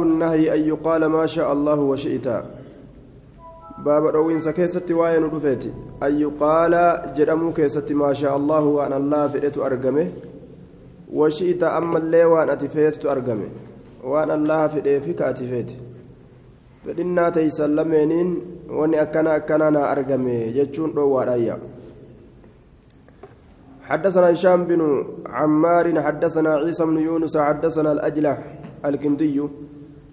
باب النهي أن يقال ما شاء الله وشئت. باب روين سكيست وين رفيت أن يقال جرمو كيست ما شاء الله وأن الله فئت أرقمه. وشئت أما اللي وأن أتفيت أرقمه. وأن الله فئت أتفيت. فإنا تيسلمين وأن أكنا أكنا أرقمه. جتشون روى حدثنا هشام بن عمار حدثنا عيسى بن يونس حدثنا الأجلح الكندي.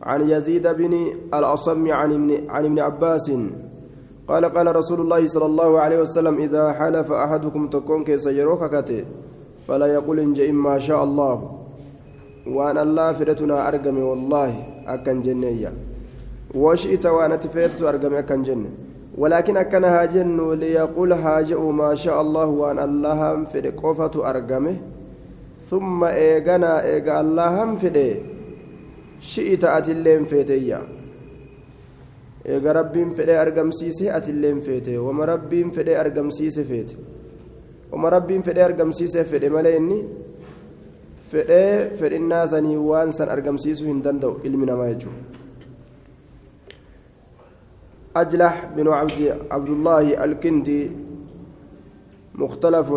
عن يزيد بن الأصم عن ابن عن ابن عباس قال قال رسول الله صلى الله عليه وسلم إذا حلف أحدكم تكون كيس يروك كتي فلا يقول إن ما شاء الله. وأن الله فرتنا أرقمي والله أكن جنية. وشئت وأنا تفيرت أرقمي أكن جنة ولكن أكن هاجن ليقول هاجئ ما شاء الله وأن الله في قفة أرقمه ثم إيغنا إيغا الله في شئت أتلين فيتيا eega rabbiin fedhee argamsiise atilleen feete wama rabbiin fedhee argamsiise feete wama rabbiin fedhee argamsiise fedhe malee inni fedhee fedhinnaa sanii waan san argamsiisuu hin danda'u ilmi namaa jechuudha أجلح بن عبد عبد الله الكندي مختلف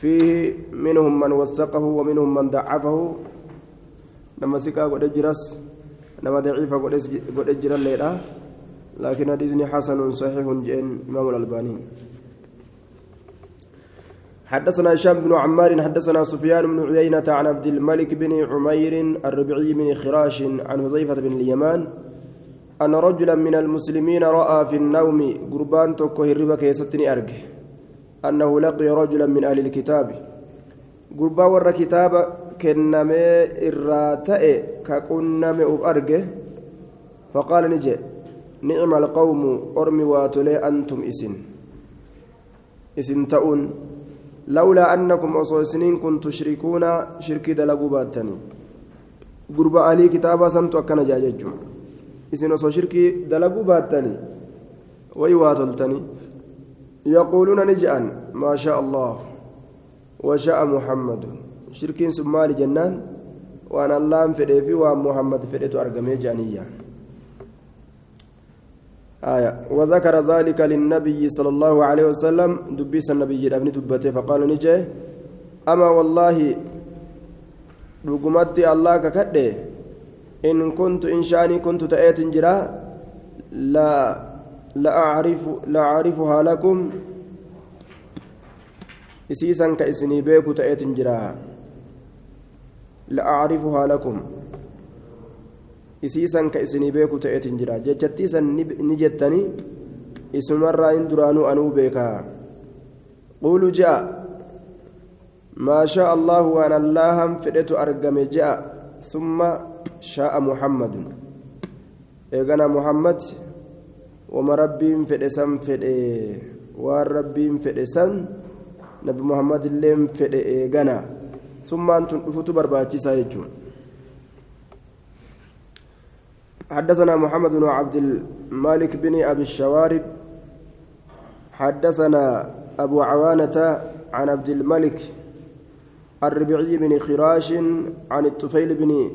فيه منهم من وثقه ومنهم من ضعفه سكا قد جرس لما ضعيف قد جرى الليلة لكن حديثني حسن صحيح جين إمام الألباني حدثنا هشام بن عمار حدثنا سفيان بن عيينة عن عبد الملك بن عمير الربعي بن خراش عن حذيفة بن اليمان أن رجلا من المسلمين رأى في النوم قربان توكو هربك يستني أرجه. أنه لقي رجلا من أهل الكتاب. قربان ور كتاب كنمي إراتئ كقنمي أف أرجه فقال نجي نعم القوم أرمي واتلي أنتم إسن إسن تؤون لولا أنكم أصوصنين كنتم تشركون شركي دلقوا باتني قرب أهل كتابا سنتو أكنا جاججو isin osoo shirkii dalaguu baattanii way waa toltanii. Yaquuluuna ni je'an maa shaa allah washa'a muhammadu shirkiin sun maali jennaan? Waan allahan fedhee fi waan muhammad fedhetu argamee je'aniyya آية وذكر ذلك للنبي صلى الله عليه وسلم دبيس النبي الأبن دبته فقال نجي أما والله رقمت الله ككده إن كنت إن شاني كنت تأتي جرا لا لا أعرف لا أعرفها لكم إسيسا كإسني بيكو تأتي جرا لا أعرفها لكم. إسيسا كإسني بيكو تأتي جرا جتتيسا نجتني. اسم مرة إن درانو أنو بيكا. قولوا جاء. ما شاء الله وأن الله فدت أرقم جاء. ثم شاء محمد. إيغانا محمد. وما ربين فدسان فدي. والربين فدسان نبي محمد اللين فدي إيغانا ثم أنتم أفتوا برباتي سايجون حدثنا محمد بن عبد المالك بن أبي الشوارب حدثنا أبو عوانة عن عبد الملك الربيعي بن خراش عن الطفيل بن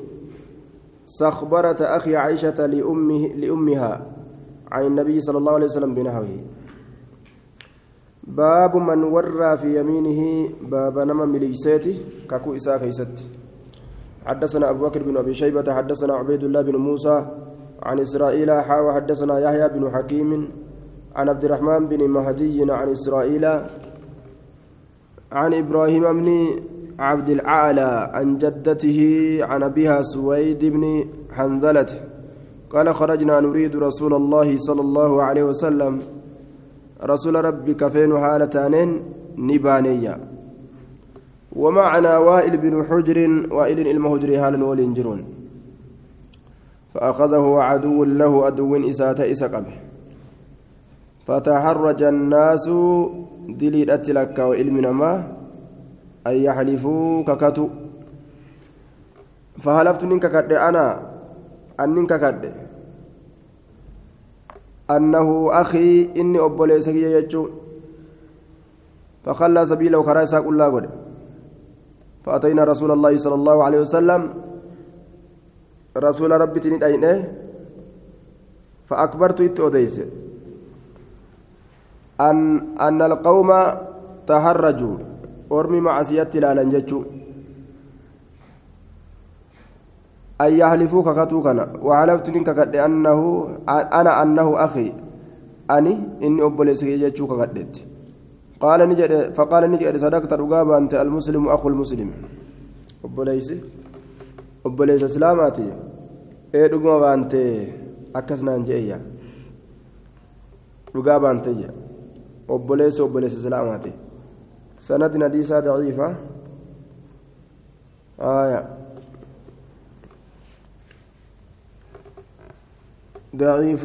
صخبرة أخي عائشة لأمه لأمها عن النبي صلى الله عليه وسلم بنحوه باب من ورى في يمينه باب نما مليساته كاكو إساء كيست حدثنا أبو بكر بن أبي شيبة حدثنا عبيد الله بن موسى عن إسرائيل حاوى حدثنا يحيى بن حكيم عن عبد الرحمن بن مهدي عن إسرائيل عن إبراهيم بن عبد الأعلى عن جدته عن أبيها سويد بن حنزلة قال خرجنا نريد رسول الله صلى الله عليه وسلم رسول ربك فين حالتان نبانية. ومعنا وائل بن حجر وائل المهجر هالا والإنجرون فأخذه عدو له عدو إسات إسقبه فتحرج الناس دليل أتلك وإلمنا ما أن يحلفوا ككتو. فهلفت نين ككد أنا أن نين أنه أخي إني أبولي سكي يجو. فخلى سبيله وكرا كل قد. فأتينا رسول الله صلى الله عليه وسلم. رسول ربي تني داينه فأكبرت إتوديس أن أن القوم تهرجوا. أرمي معصية لا لنجتشو أن يحلفوك كتوكنا. وحلفت منك قد أنه أنا أنه أخي. أني إني أبوليس يجتشوك قدت قال نجد فقال نجد صدقت رقابة أنت المسلم أخو المسلم. أبوليس أبوليس إسلاماتي إيه رقابة أنت أكسنا أنجئيا رقابة أنت أبوليس أبوليس إسلاماتي سند نديسة ضعيفة. آية. ضعيف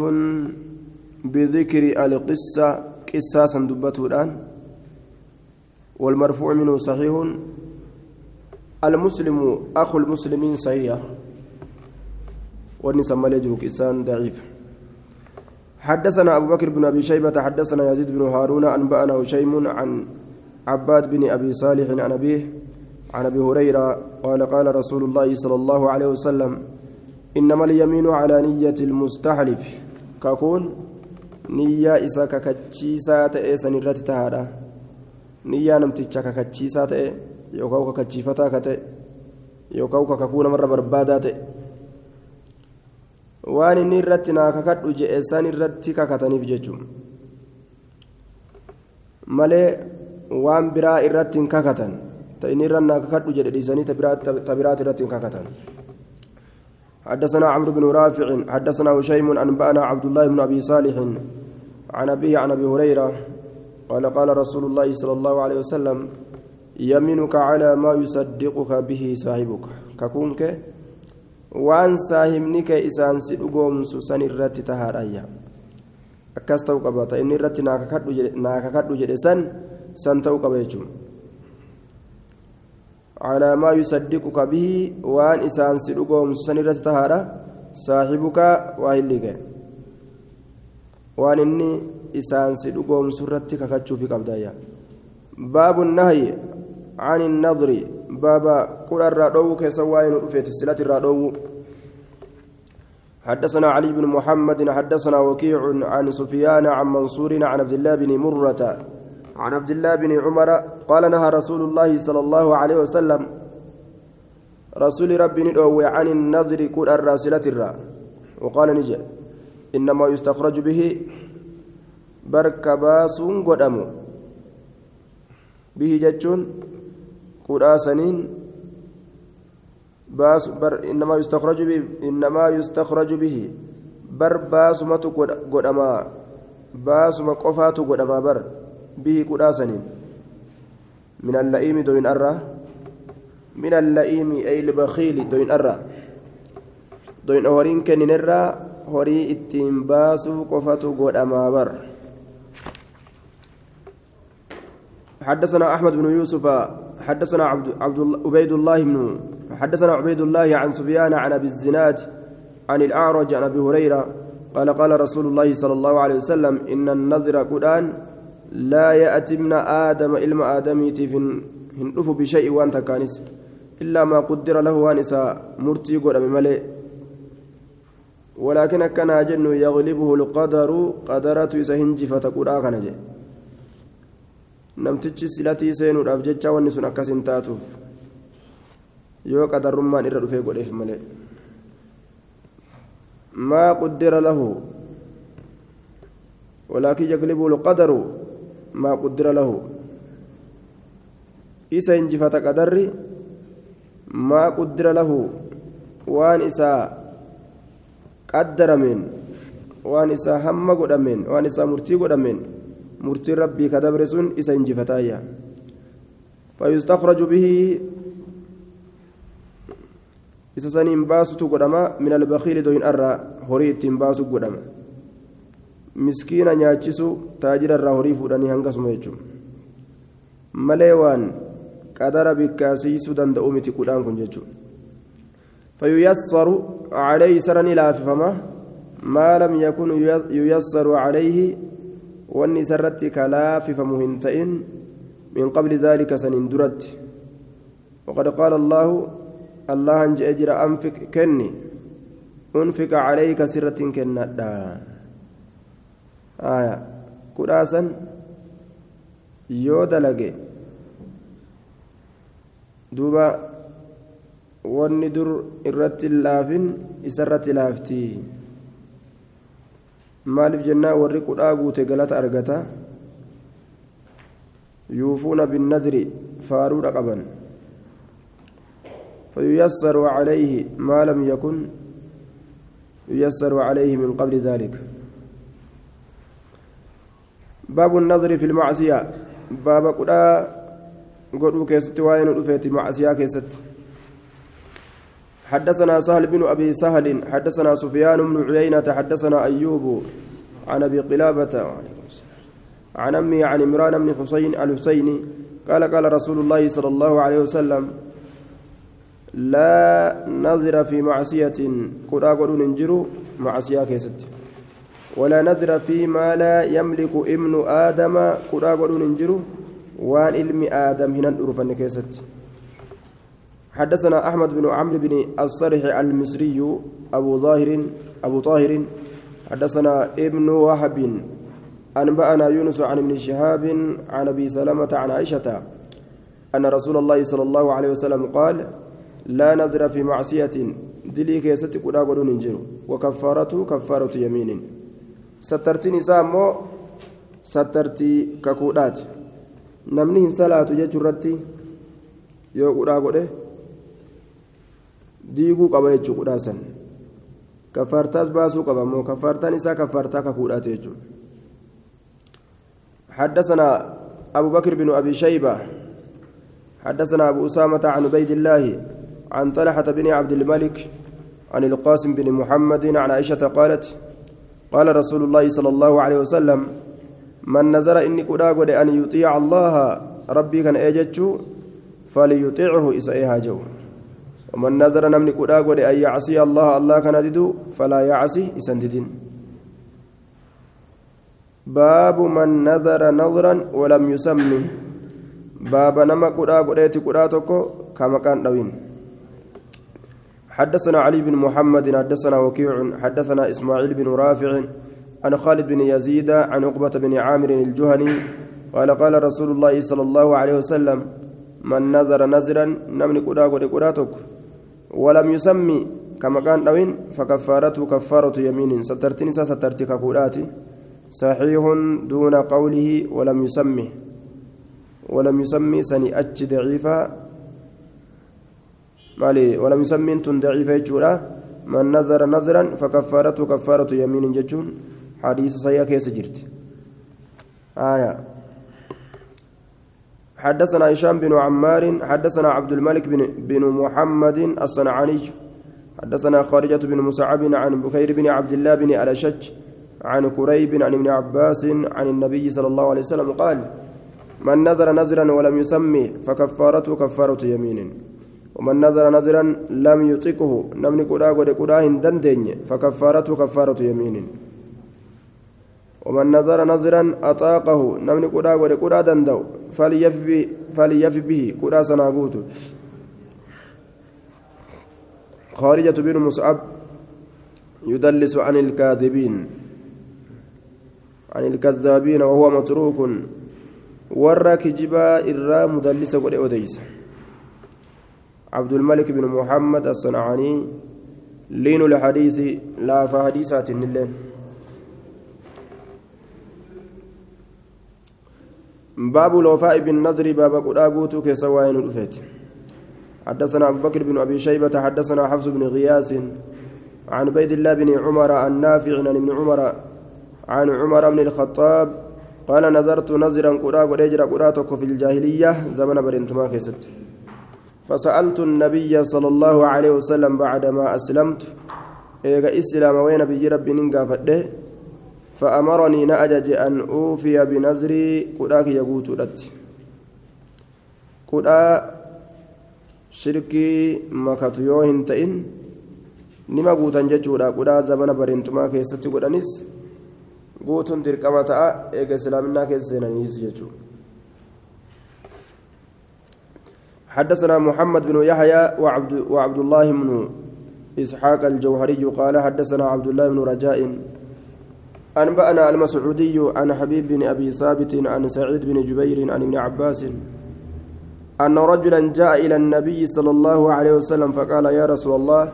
بذكر القصة قصة دبته الآن والمرفوع منه صحيح. المسلم أخو المسلمين صحيح. والنسمى لجرك إنسان ضعيف. حدثنا أبو بكر بن أبي شيبة حدثنا يزيد بن هارون أنبأنا هشيم عن عباد بن أبي صالح عن أبيه عن أبي هريرة قال قال رسول الله صلى الله عليه وسلم إنما اليمين على نية المستحلف ككون نية إسا ككتشيسا تأي سنرات تهادا نية نمتشا ككتشيسا تأي يوكاو ككتشيفتا كتأي يوكاو ككون مرة بربادا تأي waan inni irratti naa kakadhu jedhe san irratti kakataniif jechuun malee waan biraa irratti hin kakatan ta inni irra naa kakadhu jedhe dhiisanii ta biraati irratti hin kakatan حدثنا عمرو بن رافع حدثنا هشيم أنبأنا عبد الله بن أبي صالح عن أبيه عن أبي هريرة قال قال رسول الله صلى الله عليه وسلم يمينك على ما يصدقك به صاحبك. ككونك وأن صاحبنك إسان سيدقوم سوسن الرت تهاريا. akkas ta'uu qaba ta inni irratti naa kakadhu jedhe san san ta'uu qaba jechuun على ما يصدقك به وان إسان سيدقوم سنرة تهارة صاحبك واهلك وان إني إسان سيدقوم سرة ككتشو في قبدايا باب النهي عن النظر. بابا كل الرادو كسواين رفيت السلة الرادو. حدثنا علي بن محمد حدثنا وكيع عن سفيان عن منصور عن عبد الله بن مرة. عن عبد الله بن عمر قال نهى رسول الله صلى الله عليه وسلم رسول ربي ندعو عن النظر كل الراسلة الراء وقال نجا إنما يستخرج به بركباس قدم به جتون قراسنين باس بر إنما يستخرج به إنما يستخرج به بر باسمة قدما. باسمة قفات قدما بر. به قداسنين من اللئيم دوين أرى من اللئيم أي البخيل دوين أرى دوين أورين كنين أرى هوري اتين باسو قفاتو قد أمابر حدثنا أحمد بن يوسف حدثنا عبد عبد عبيد الله بن حدثنا عبيد الله عن سفيان عن أبي الزناد عن الأعرج عن أبي هريرة قال قال رسول الله صلى الله عليه وسلم إن النذر قرآن لا يأتي من آدم إلما آدميتي هندف بشيء وأنت كانس إلا ما قدر له وانسا مرتي قد ملئ ولكن كان جن يغلبه القدر إذا هنجفة قرآن كان جي namtichi silatii seenuudhaaf jecha wanni sun akkas hin taatuuf yoo qadarrummaan irra dhufee godheef malee maa quddira lahu walaakin yaglibu lqadaru maa quddira lahu isa hinjifata qadarri maa quddira lahu waan isaa qaddarameen waan isaa hamma godhameen waan isaa murtii godhameen murtiin rabbii ka dabre sun isa hinjifataayya fayustakhraju bihi isa saniin baasutu godhama min albakiili doyin irraa horii ittiin baasu godhama miskiina nyaachisu taajira irraa horii fuudhanii hangasuma jechuun malee waan qadara bikkaasiisuu danda'u miti kudhaan kun jechuun fayuyassaru calayhi sarani laafifama maa lam yakun yuyassaru calayhi wanni isarratti ka laafifamu hin ta'in min qabli daalika sanin duratti وقد قال الله الله أن جئ أنفق كني أنفق عليك سرة كندا آية كراسا yoo dalage duuba wanni dur irratti laafin isarratti laafti maaliif jennaa warri qudhaa guute galata argata yuufuuna binnadri faaruudha qaban فييسر عليه ما لم يكن ييسر عليه من قبل ذلك باب النظر في المعصية. باب قدا قدو كيست وين رفيت معصية كيست. حدثنا سهل بن أبي سهل حدثنا سفيان بن عيينة حدثنا أيوب عن أبي قلابة عن أمي عن عمران بن حسين الحسيني قال قال رسول الله صلى الله عليه وسلم لا نظر في معصية. قد أقول hin jiru معصية keessatti. ولا نظر فيما لا يملك ابن آدم. قد أقول hin jiru waan ilma آدم هنا الأرفن keessatti. حدثنا أحمد بن عمرو بن الصرح المصري أبو ظاهر أبو طاهر. حدثنا ابن وهب. أنبأنا يونس عن ابن شهاب عن أبي سلمة عن عائشة أن رسول الله صلى الله عليه وسلم قال لا نذر في معصية. دلي كيست قد أقول ننجر وكفارته كفارة يمين. سترتي نسامو سترتي ككودات qudhaa godhe diiguu qaba jechuu qudhaa san kaffaartaas baasuu qaba moo kaffaartaan isaa kaffaartaa kakuudhaati jechuudha حدثنا أبو بكر بن أبي شيبة حدثنا أبو أسامة عن عبيد الله عن طلحة بن عبد الملك عن القاسم بن محمد عن عائشة قالت قال رسول الله صلى الله عليه وسلم من نظر إني قد أن يطيع الله ربي كان أجتشو فليطيعه إسائها جو ومن نظر نمني قد أن يعصي الله الله كان ددو فلا يعصي إسنددين باب من نظر نظرا ولم يسمي باب نما قدا قديت قدا توكو كما كان دوين. حدثنا علي بن محمد حدثنا وكيع حدثنا إسماعيل بن رافع عن خالد بن يزيد عن عقبة بن عامر الجهني قال قال رسول الله صلى الله عليه وسلم من نظر نظرا نمني قدا قدا قدا توكو ولم يسمي كما كان دوين فكفارته كفارة يمين سترتني سترتك كوداتي صحيح دون قوله ولم يسمه ولم يسمي سني أتش ضعيفة مالي ولم يسمي انتن ضعيفة جورا من نظر نظرا فكفارته كفارة يمين جتون حديث صحيح كيس جرت. آية. حدثنا هشام بن عمار حدثنا عبد الملك بن, بن محمد الصنعاني. حدثنا خارجة بن مسعب عن بكير بن عبد الله بن الأشج عن كريب عن ابن عباس عن النبي صلى الله عليه وسلم قال من نذر نذرا ولم يسمي فكفارته كفارة يمين. ومن نذر نذرا لم يطقه نمني قدا قد قدا هندندين فكفارته كفارة يمين. ومن نذر نذرا أطاقه نمني قدا قد قدا دندو فليف به فليف به قدا سناغوت خارجة بن مصعب يدلس عن الكاذبين عن الكذابين وهو متروك. ورا كجبا إرا مدلس قد أوديس. عبد الملك بن محمد الصنعاني لين الحديث لا فحديثات اللين باب الوفاء بالنذر باب قداغوتو keessa waan الأفيت. حدثنا أبو بكر بن أبي شيبة حدثنا حفص بن غياث عن عبيد الله بن عمر عن نافع عن ابن عمر عن عمر بن الخطاب قال نذرت نذرا قرا قريجرا قراتك في الجاهلية زمن برنتما keessatti. فسألت النبي صلى الله عليه وسلم بعدما أسلمت إيغا إسلام وين بيجي ربي ننقى فده؟ فأمرني نأجج أن أوفي بنظري قراك يقوت لت قرا شركي مكة يوهن تئن نما قوتن ججودا قرا زمن برنتما كيست قرانيس guutuun dirqama ta'a eega islaaminaa keessa seenaniis jechuudha حدثنا محمد بن يحيى وعبد, وعبد الله بن إسحاق الجوهري قال حدثنا عبد الله بن رجاء أنبأنا المسعودي عن حبيب بن أبي ثابت عن سعيد بن جبير عن ابن عباس أن رجلا جاء إلى النبي صلى الله عليه وسلم فقال يا رسول الله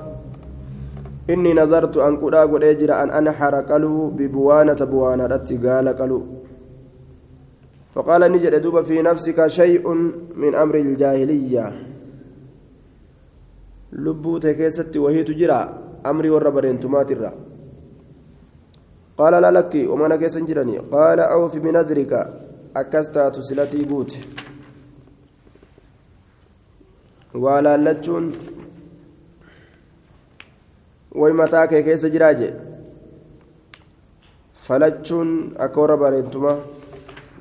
إني نظرت أن قد أجر أن أنحر قلو ببوانة بوانة قال قلو. فقال نجد دوب في نفسك شيء من أمر الجاهلية lubbuu ta'e keessatti wahiitu jira amrii warra bareentumaatirra qaala laa lakki umana keessan jirani qaala awfi binadrika akkas taatu silatii guute waa laallachuun way mataa kee keessa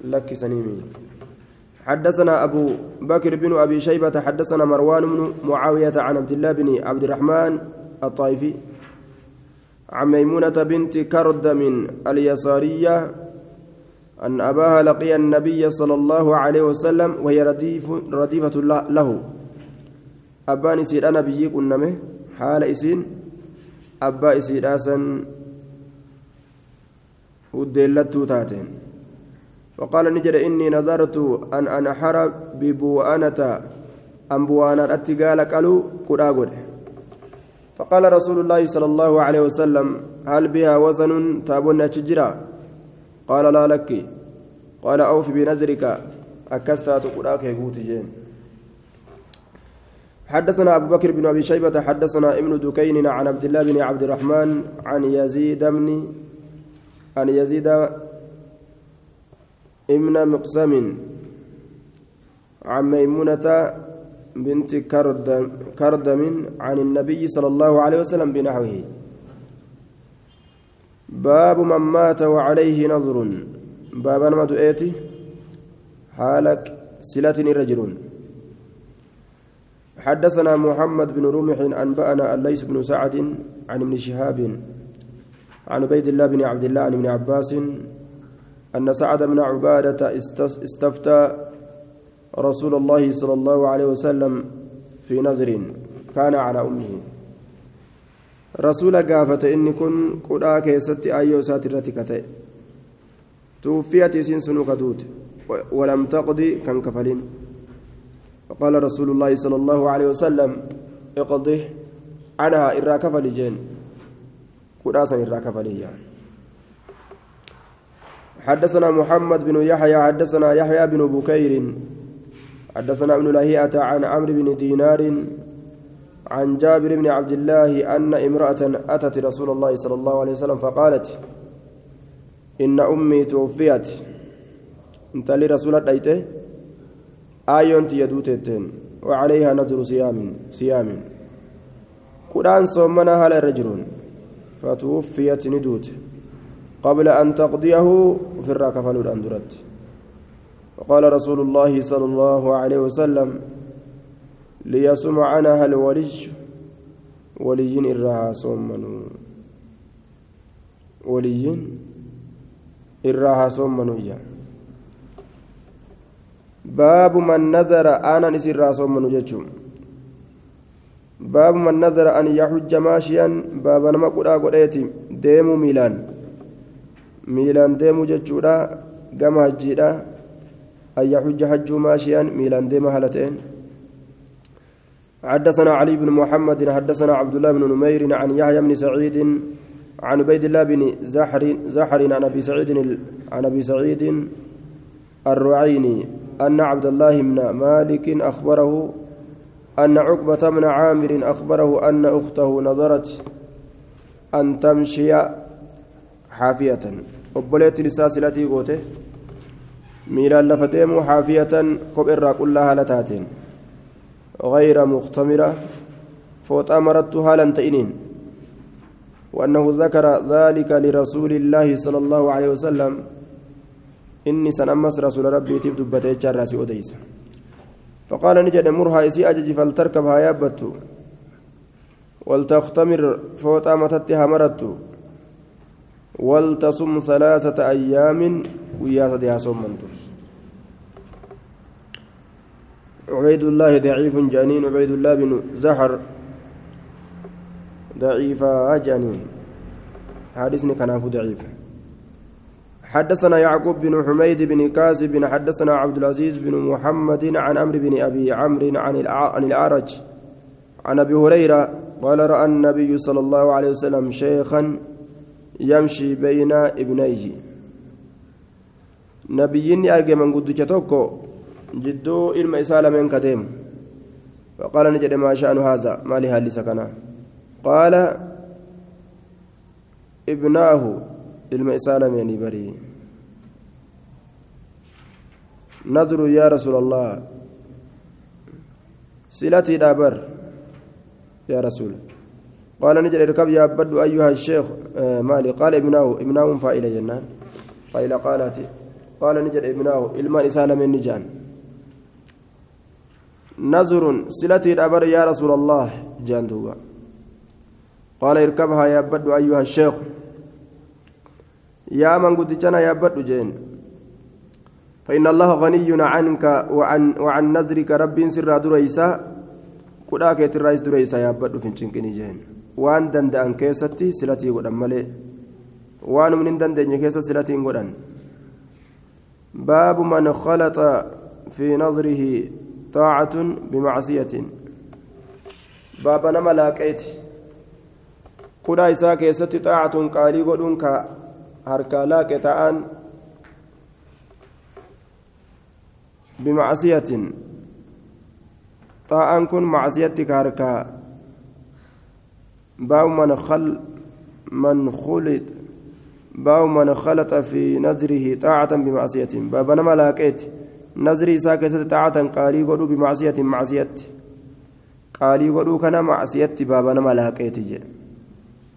lakkisanii mii حدثنا أبو بكر بن أبي شيبة حدثنا مروان بن معاوية عن عبد الله بن عبد الرحمن الطائفي عن ميمونة بنت كردم اليسارية أن أباها لقي النبي صلى الله عليه وسلم وهي رديف رديفة له أبان إسير أنا بيجيك النمه حال إسين. أبا إسير أسن. ودلتو تاتين. وقال نجد إني نظرت أن أنحر ببوآنة أن بوانا أتقال قالوا كراغد فقال رسول الله صلى الله عليه وسلم هل بها وزن تابون تجرا قال لا لك. قال أوف بنذرك أكستات قراك يقوت جين. حدثنا أبو بكر بن أبي شيبة حدثنا ابن دكين عن عبد الله بن عبد الرحمن عن يزيد بن عن يزيد إبن مقسم عن ميمونة بنت كردم, كردم عن النبي صلى الله عليه وسلم بنحوه. باب من مات وعليه نظر. باب ما دؤيتي حالك سلة رجل حدثنا محمد بن رمح أنبأنا الليث بن سعد عن ابن شهاب عن عبيد الله بن عبد الله عن ابن عباس أن سعد بن عبادة استفتى رسول الله صلى الله عليه وسلم في نذر كان على أمه. رسول قافة إني كن قدا كيست أيو ساترتك توفيت سين سنوكتوت ولم تقضي كان كفلين فقال رسول الله صلى الله عليه وسلم اقضي عنها إرا كفل جين. قدا سن إرا كفلي يعني حدثنا محمد بن يحيى حدثنا يحيى بن بكير حدثنا ابن لهيئة عن عمرو بن دينار عن جابر بن عبد الله أن امرأة أتت رسول الله صلى الله عليه وسلم فقالت إن أمي توفيت. انت لرسول الله آيونت يدوتتين وعليها نذر صيام صيام. قرآن صومنا هل الرجل فتوفيت ندوت. قبل أن تقضيه في الراكفل الأندرت وقال رسول الله صلى الله عليه وسلم ليصم عنها الولي ولي إراها صومنوا ولي إراها صومنوا باب من نذر أنا نسير صومنوا جتشم. باب من نذر أن يحج ماشيا باب نما قد ديمو ميلان. Miilaan deemuu jechuudha gama hajjiidha أن يحج حج ماشيا ميلان ديما هلتين حدثنا علي بن محمد حدثنا عبد الله بن نمير عن يحيى بن سعيد عن عبيد الله بن زحر زحر عن ابي سعيد عن ابي سعيد الرعيني ان عبد الله بن مالك اخبره ان عقبه بن عامر اخبره ان اخته نظرت ان تمشي حافيه obboleettiin isaa silatii goote miilaan lafa deemu xaafiyatan kopheerraa qullaa haala taateen. غير مختمرة فوطا مرت هالا تئنين وأنه ذكر ذلك لرسول الله صلى الله عليه وسلم إني سنمس رسول ربي تف دبتي جراسي أديس فقال نجد مرها إسي أجج فلتركبها يابت ولتختمر فوطا متتها مرت ولتصم ثلاثة أيام ويا صديها صومنت عبيد الله ضعيف جنين عبيد الله بن زهر ضعيفة أجاني حديثني كناف ضعيف. حدثنا يعقوب بن حميد بن كاسب حدثنا عبد العزيز بن محمد عن عمرو بن أبي عمرو عن الأعرج. عن أبي هريرة قال رأى النبي صلى الله عليه وسلم شيخا يمشي بين ابنيه نبيين أرجع من قد توكو جدو إلما إسالة من كتيم فقال نجد ما شأن هذا ما لها لسكنا قال ابناه ilma isaa lameeni barii نظر يا رسول الله سلتي دابر يا رسول قال نجد اركب يا بدو أيها الشيخ آه مالي. قال ابناه ابناه فائلة جنان. فائلة قالت قال نجد ابناه إلما إسالة من نجان. نظر سلتي دابر يا رسول الله جان قال اركبها يا بدو أيها الشيخ. يا من قد جنا يا بدو جين. فإن الله غني عنك وعن وعن نذرك رب سر دريسا كدا كيت الرئيس دريسا يا بدو فينشنكني جين. وان دندان كيستي سلتي قدام ملي وان من دندن كيس سلتي قدام باب من خلط في نظره طاعة بمعصية باب نما لاقيت كدا إسا كيستي طاعة قالي قدون harkaa laaqe ta'an bimacsiyatin. Xaa'aan kun macsiyatti ka harkaa man khal man khulid baabu man khalaxa fi nazrihi xaacatan bimacsiyatin baaba nama laaqeeti nazrii isaa keessatti xaacatan qaalii godhuu bimacsiyatin macsiyatti qaalii godhuu kana macsiyatti baaba nama laaqeeti jedhe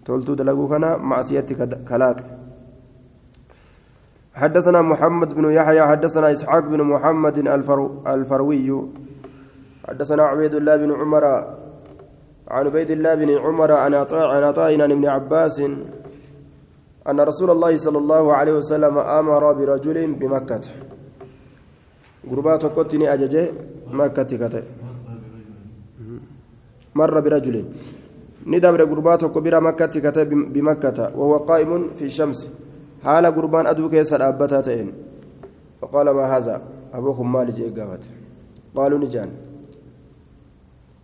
toltuu dalaguu kana macsiyatti kalaaqe حدثنا محمد بن يحيى حدثنا إسحاق بن محمد الفرو الفروي حدثنا عبيد الله بن عمر عن عبيد الله بن عمر عن عطاء عن عطاء عن ابن عباس أن رسول الله صلى الله عليه وسلم أمر برجل بمكة. غربات كتني أججه مكة كته مر برجل. ندبر غربات كبيرة مكة كته بمكة وهو قائم في الشمس. keessa dhaabbataa ta'een faqaala maa haza abuukum maali jee gaafate qaaluu ni jaan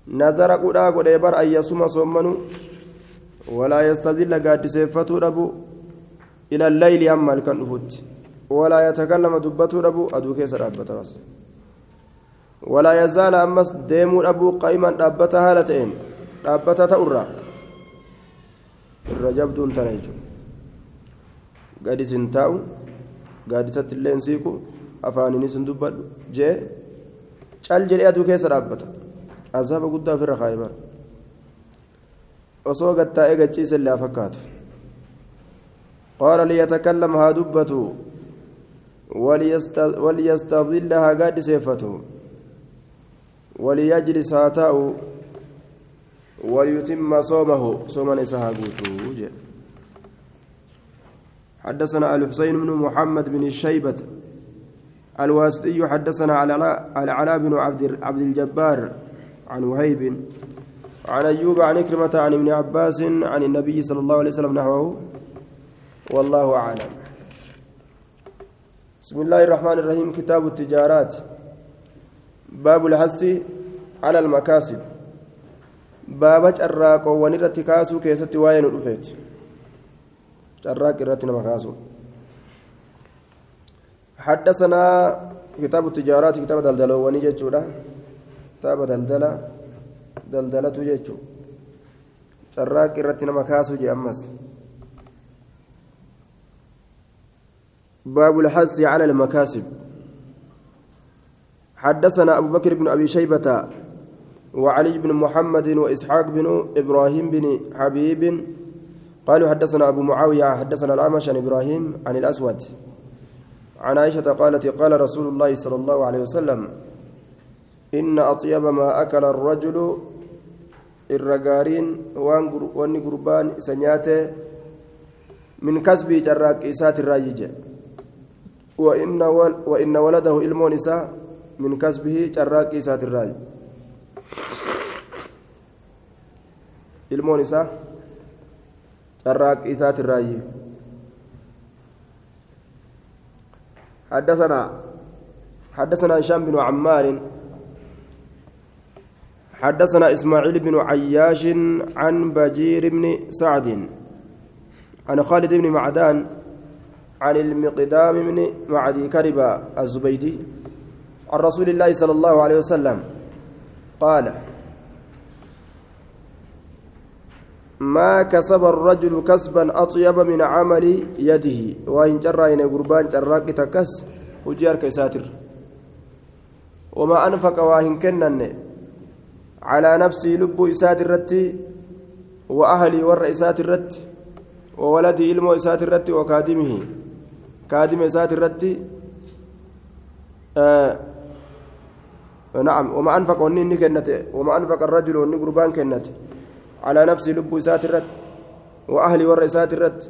nazara qudhaa godhee bar ayyasuma soommanu walaa yastadilla gaaddiseeffatuu dhabu ila allayli hamma halkan dhufutti. Walaa yatakallama dubbatuu dhabu aduu keessa dhaabbataas walaa yazaala ammas deemuu dhabuu qaa'iman dhaabbata haala ta'een dhaabbata ta'urraa. Irra jabduun tana jechuudha. Gadi sin taa'u gaaddisatti illee siiqu afaaninis hin dubbadhu jee cal jedhee aduu keessa dhaabbata azaaba guddaa ofirra kaa'imar osoo gattaa'ee gachiisa illee fakkaatu qaala liyatakallam haa dubbatu وليستظل ها قاد سيفته. وليجلس ها تاء. وليتم صومه. صوما قوته حدثنا الحسين بن محمد بن الشيبة الواسطي حدثنا على العلاء بن عبد الجبار عن وهيب عن أيوب عن كلمة عن ابن عباس عن النبي صلى الله عليه وسلم نحوه. والله أعلم. بسم الله الرحمن الرحيم. كتاب التجارات. باب الحث على المكاسب. باب الراق ونرتكاسو كاسو كيست واين الأفيت شراك الرتنا مكاسو حدثنا كتاب التجارات كتاب دلدلة ونجد كتاب دلدلة دلدلة جيتشو شراك الرتنا مكاسو جي أمس باب الحث على المكاسب حدثنا أبو بكر بن أبي شيبة وعلي بن محمد وإسحاق بن إبراهيم بن حبيب قالوا حدثنا أبو معاوية حدثنا الأعمش عن إبراهيم عن الأسود عن عائشة قالت قال رسول الله صلى الله عليه وسلم إن أطيب ما أكل الرجل الرجارين وان قربان سنياته من كسب جراك إسات الراجج. وإن, وإن ولده إلمون إساء من كسبه جراك إسات الراجج. إلمون إساء شراك إسات الراي حدثنا حدثنا هشام بن عمار حدثنا إسماعيل بن عياش عن بجير بن سعد عن خالد بن معدان عن المقدام بن معدي كرب الزبيدي عن رسول الله صلى الله عليه وسلم قال ما كسب الرجل كسبا أطيب من عمل يده وإن جرى إن قربان جراك تكس وجير كساتر وما أنفق واهن كنن على نفسي لب إسات الرت وأهلي ور إسات الرت وولدي إلمو إسات الرت وكادمه كادم إسات الرت آه نعم وما أنفق وني كنته وما أنفق الرجل وني قربان كنته على نفسي لب إسات الرت وأهلي ور إسات الرت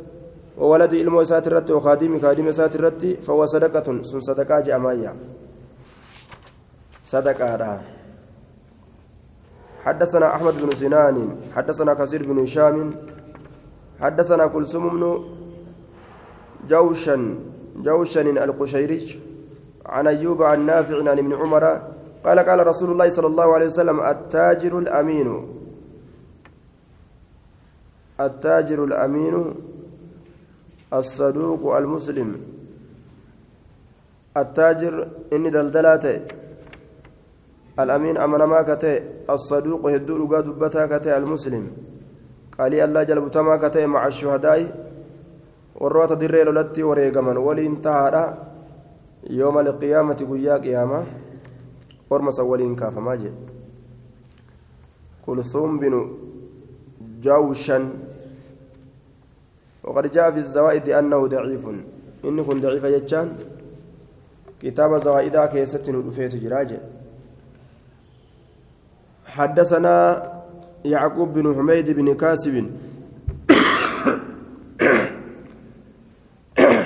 وولدي إلمو إسات الرت وخادمي كادم إسات الرت فهو صدقة سن صدقة جامعية صدقة حدثنا أحمد بن سنان حدثنا كثير بن هشام حدثنا كلثوم بن جوشن جوشن القشيري عن أيوب عن نافع عن ابن عمر قال قال رسول الله صلى الله عليه وسلم التاجر الأمين. التاجر الأمين الصدوق المسلم. التاجر إني دلدلاته الأمين أمنما كتئ الصدوق هدو رقا دبتا كتئ المسلم. قال الله جل بتما كتئ مع الشهداء. warroota dirree lolatti wareegaman waliin tahaadha yooma alqiyaamati guyyaa qiyaama ormasa waliin kaafamaa jedhe kulsuum binu jawshan وقد جاء في الزوائد أنه ضعيف. إن ضعيف يجان كتاب زوائد كيست ندفيت جراجة. حدثنا يعقوب بن حميد بن كاسب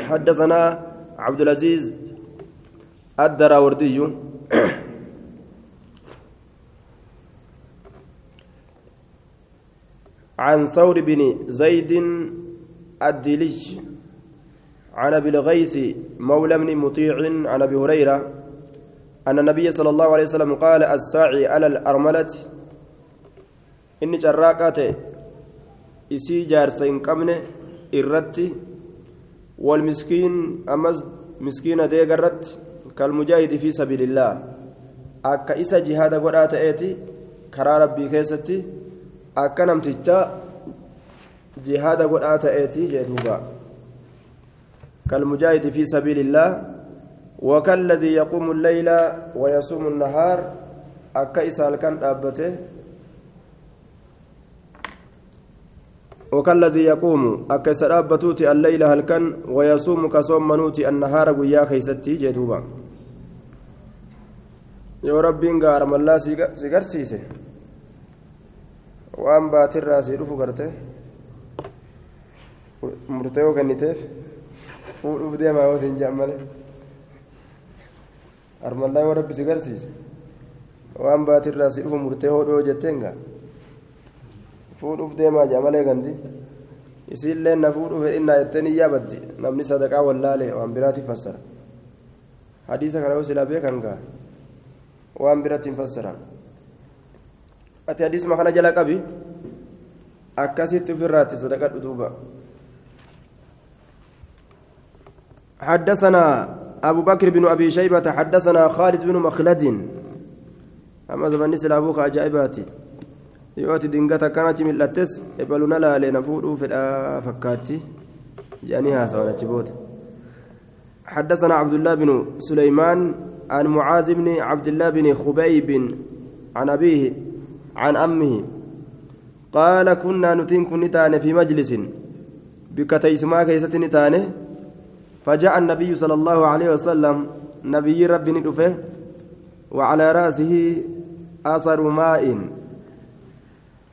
حدثنا عبد العزيز الدراوردي عن ثور بن زيد الدلج عن أبي الغيث مولى بن مطيع عن أبي هريرة أن النبي صلى الله عليه وسلم قال الساعي على الأرملة. إني جراكات إسي جارسين قمن إرتي والمسكين أمز مسكين ديغرت كالمجاهد في سبيل الله. أكا إسا جهاد قرآت إيتي كرا ربي كيستي أكا نمتجا جهاد قرآت إيتي جيدوبا كالمجاهد في سبيل الله. وكالذي يقوم الليل ويصوم النهار أكيس كان أبته وكالذي يقوم أكيس أبتوتي الليل هلكن ويصوم كصوم منوتي النهار ويا خيستي جدوبا gaaramalaa si garsiise waan baatirraa si dhufu garte murtee yoo kenniteef fuudhuuf deemaa yoo siin jaan malee armallaa yoo rabbi si garsiise waan baatirraa si dhufu murtee hodhoo jetteen gaa fuudhuuf deemaa jaa malee ganti isiillee na fuudhuuf hedhinnaa jetteen iyyaa baddi namni sadaqaa wallaalee waan biraatiif fassara hadiisa kana yoo silaa beekan gaa waan biratti hin fassaran ati hadiisuma kana jala qabi akkasitti ofirraatti sadaqadhu duuba حدثنا أبو بكر بن أبي شيبة حدثنا خالد بن مخلد. أما زمان سلابوك أجائباتي. يؤتي دنقتا كانت من لتس يبلون لا لنفور في الفكاتي جانيها سوانا تبوت. حدثنا عبد الله بن سليمان عن معاذ بن عبد الله بن خبيب عن أبيه عن أمه. قال كنا نتين كنتان في مجلس. بكتيسما كيست نتانه فجاء النبي صلى الله عليه وسلم نبي ربي ندفه وعلى رأسه أثر ماء.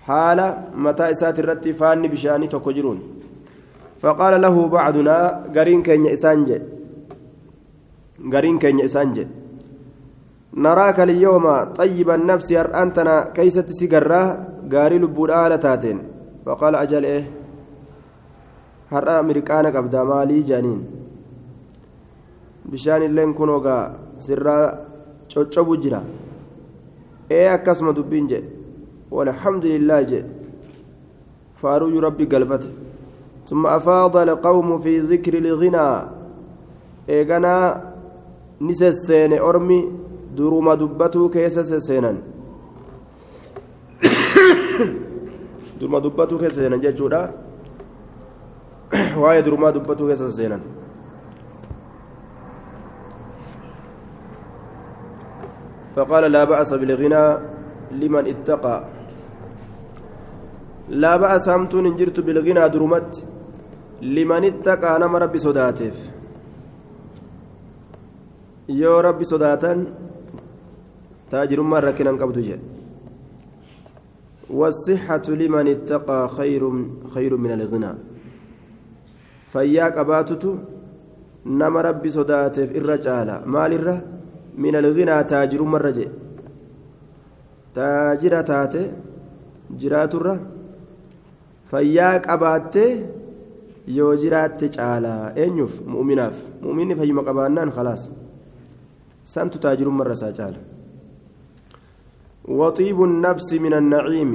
حال متى إسات الرت فاني بشأني تكجرون فقال له بعدنا قرين كين إسانج قرين كين إسانج نراك اليوم طيب النفس أنتنا كيست سيقراه قاري لبود آلة تاتين. فقال أجل إيه؟ har'a mirqaana qabdaa maalii jaaniin bishaan illeen kun ogaa sirraa coccobu jira ee akkasuma dubbiin jedhe walhamdulillah jedhe faaruyyuu rabbi galfate ثم أفاض القوم في ذكر الغنى إيغانا نسسين أرمي durooma dubbatuu keessa سسينا durooma dubbatuu keessa سسينا jechuudha waa'ee durooma dubbatuu keessa فقال لا بأس بالغنى لمن اتقى. لا بأس همتون انجرت بالغنى درمت لمن اتقى نما ربي صداتف يا ربي صداتا تاجر ما ركنا قبض جل والصحة لمن اتقى خير خير من الغنى. فياك أباتتو نما ربي صداتف الرجال مال الرّ من الغنى تاجر مرة جي تاتي جرات الرّ فياك أباتي yoo jiraatte caalaa eenyuuf mu'minaaf mu'minni fayyuma qabaannaan khalaas santu taajirummaa irra isaa caala النفس من النعيم.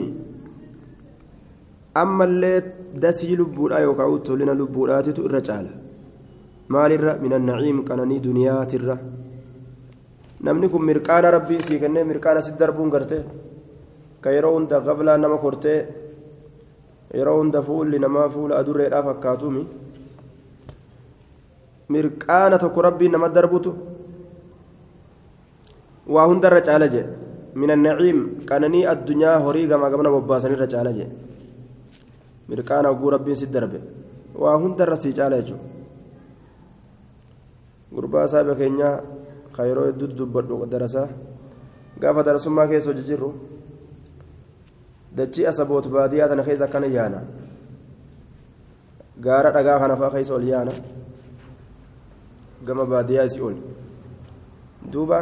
أما اللي دسي لبولا يوكاوتو لنا لبولات الرجال مال من النعيم كانني دنيا ترى namni kun mirqaana rabbii sii kennee mirqaana si darbuun garte ka yeroo hunda gaflaa nama kortee yeroo hunda fuulli namaa fuula adurreedhaa fakkaatumi mirqaana tokko rabbiin nama darbutu waa hundarra caala jedhe. Min annaciim qananii addunyaa horii gamaa gamana bobbaasanirra caala jedhe. Mirqaana oguu rabbiin si darbe. Waa hundarra sii caala jechuudha gurbaa saaba keenyaa kayroo hedduutu dubbadhu darasaa gaafa darasummaa keessa hojii jirru dachii asaboot baadiyyaa tana keessa akkana yaana gaara dhagaa kana fa'aa keessa ol yaana gama baadiyyaa isii ol duuba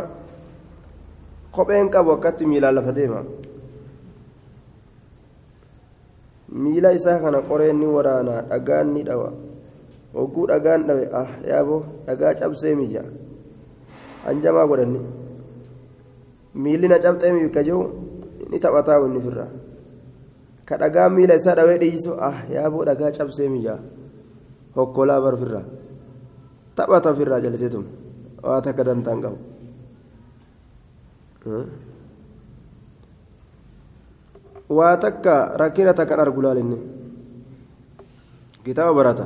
kopheen qabu akkatti miilaan lafa deema miila isaa kana qoreen ni waraana dhagaan ni dhawa hogguu dhagaan dhawe ah yaaboo dhagaa cabsee miija hanjamaa godhanni. Miilli na cabxee miika jiru ni taphataa inni firraa ka dhagaa miila isaa dhawee dhiisu ah yaaboo dhagaa cabsee miija hokkolaa bar firraa taphata firraa jalliseetum waa takka dantaan qabu. Waa takka rakkina takkan argu laalinne. Kitaaba barata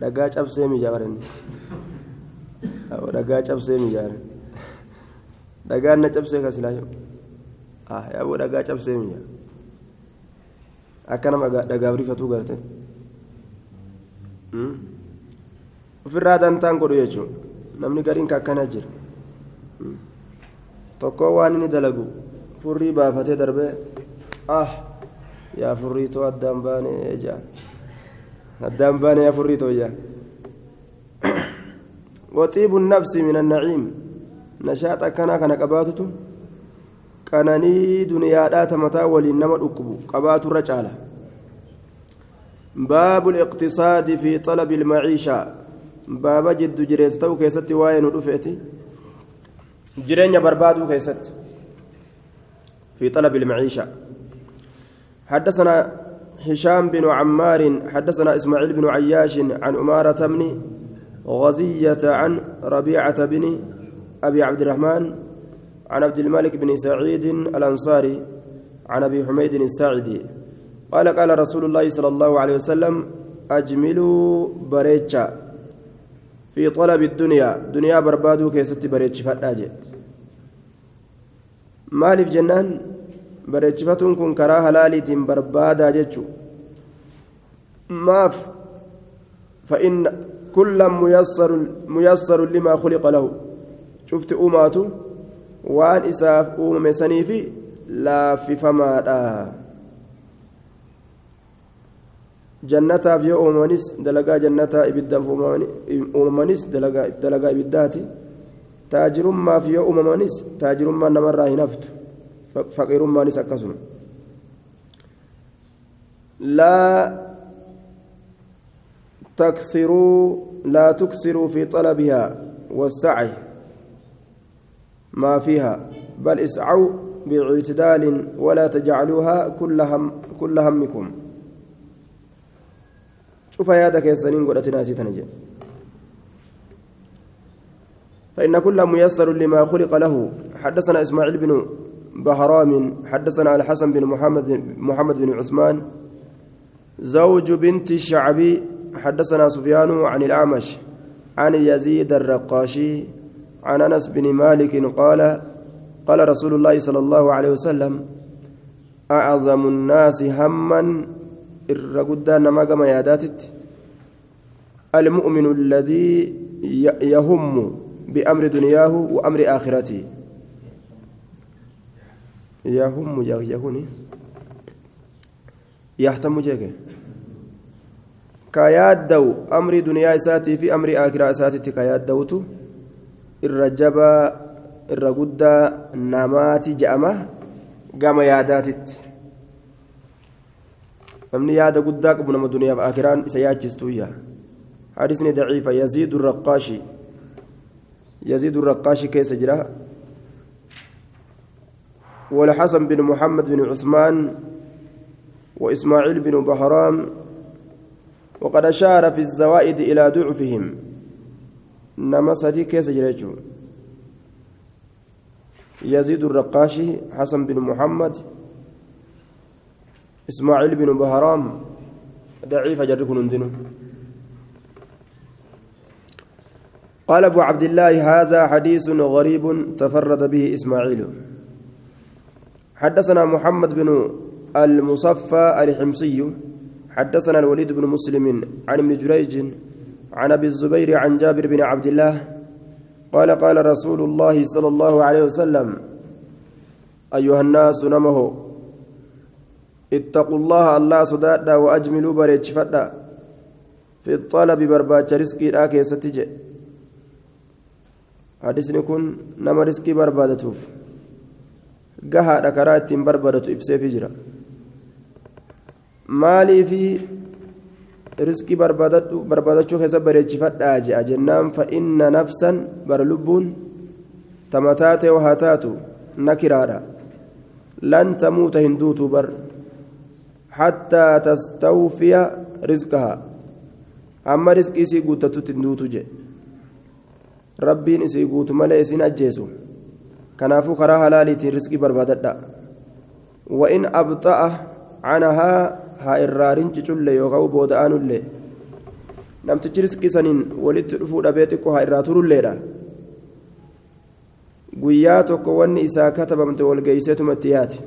dhagaa cabsee mijaarani dhagaa cabsee mijaare dhagaan na cabsee kasilaayo ah yaaboo dhagaa cabsee mijaare akka nama dhagaaf rifatuu garte ofirraa dantaan godhu jechuun namni gariin ka akkana jira tokko waan inni dalagu furrii baafatee darbee ah addaan baanee jaan addaan baanee yaa furriitoo jaan وطيب النفس من النعيم. نشاط أكنا كان قباتته قناني دنيا دات متى ولي نما قبات الرجالة باب الاقتصاد في طلب المعيشة. باب جد جريستو كيست واين رفعتي جرين بربادو كيست. في طلب المعيشة. حدثنا هشام بن عمار حدثنا إسماعيل بن عياش عن أمارة بن غزية عن ربيعة بن أبي عبد الرحمن عن عبد الملك بن سعيد الأنصاري عن أبي حميد الساعدي. قال قال رسول الله صلى الله عليه وسلم أجملوا بريتشا في طلب الدنيا دنيا بربادو كيست بريتش فتاجي مالف جنان bareechifatuun kun karaa halaaliitiin barbaadaa jechu maaf لما خلق له شفت أمات وان إساف أمم سنيفي لا في فما جنتها في أممنس دلقا جنتها إبدا أممنس دلقا دلقا إبداتي taajirummaaf yoo uumamanis taajirummaan namarraa hin haftu faqiirummaanis akkasuma laa تكثروا لا تكثروا في طلبها والسعي ما فيها بل اسعوا باعتدال ولا تجعلوها كل هم كل همكم. شوف يا سنين قلت ناسي تنجي فإن كل ميسر لما خلق له. حدثنا إسماعيل بن بهرام حدثنا الحسن بن محمد محمد بن عثمان زوج بنت الشعبي حدثنا سفيان عن الأعمش عن يزيد الرقاشي عن أنس بن مالك قال قال رسول الله صلى الله عليه وسلم أعظم الناس هما الرقدان ما قام ياداتت المؤمن الذي يهم بأمر دنياه وأمر آخرته. يهم يهوني يهتم جيكي. كيادو أمر دنيا إساتي في أمر آخرة إساتي كيادوتو الرجبة الرقدة نماتي جأمة قام ياداتت. namni yaada guddaa qabu nama duniyaaf akiraan isa yaachistuuyya hadisni daciifa yaziidu raqqaashi يزيد الرقاشي كيس جرا. والحسن بن محمد بن عثمان وإسماعيل بن بهرام وقد أشار في الزوائد إلى ضعفهم. نما سدي كيس جريجو. يزيد الرقاشي حسن بن محمد إسماعيل بن بهرام ضعيف جركن دينه قال أبو عبد الله هذا حديث غريب تفرد به إسماعيل. حدثنا محمد بن المصفى الحمصي حدثنا الوليد بن مسلم عن ابن جريج عن أبي الزبير عن جابر بن عبد الله قال قال رسول الله صلى الله عليه وسلم أيها الناس نمه اتقوا الله الله صدادا وأجملوا بريتش فدا في الطلب برباچ رزقي لا كيستجئ hadisni kun nama riskii barbaadatuuf gahaadha karaa ittiin barbaadatu ibseefi jira. Maaliifi riskii barbaadachuu keessa bareechifadhaa je'a jennaan fa'inna nafsan bara lubbuun tamataa ta'e haa taatu nakiraadha lan tamuuta hin duutuu bar hattaa tastawfiya rizqahaa. Amma riskii isii guuttatutti hin duutu jedhe rabbiin isii guutu malee isin ajjeesu kanaafuu karaa halaaliitiin riskii barbaadadha wa'in abxa'a canahaa haa irraarin ciculle yookaan booda'aanullee namtichi riskii saniin walitti dhufuu dhabee xiqqoo haa irraa turulleedha guyyaa tokko wanni isaa katabamte walgeeyseetuma itti yaate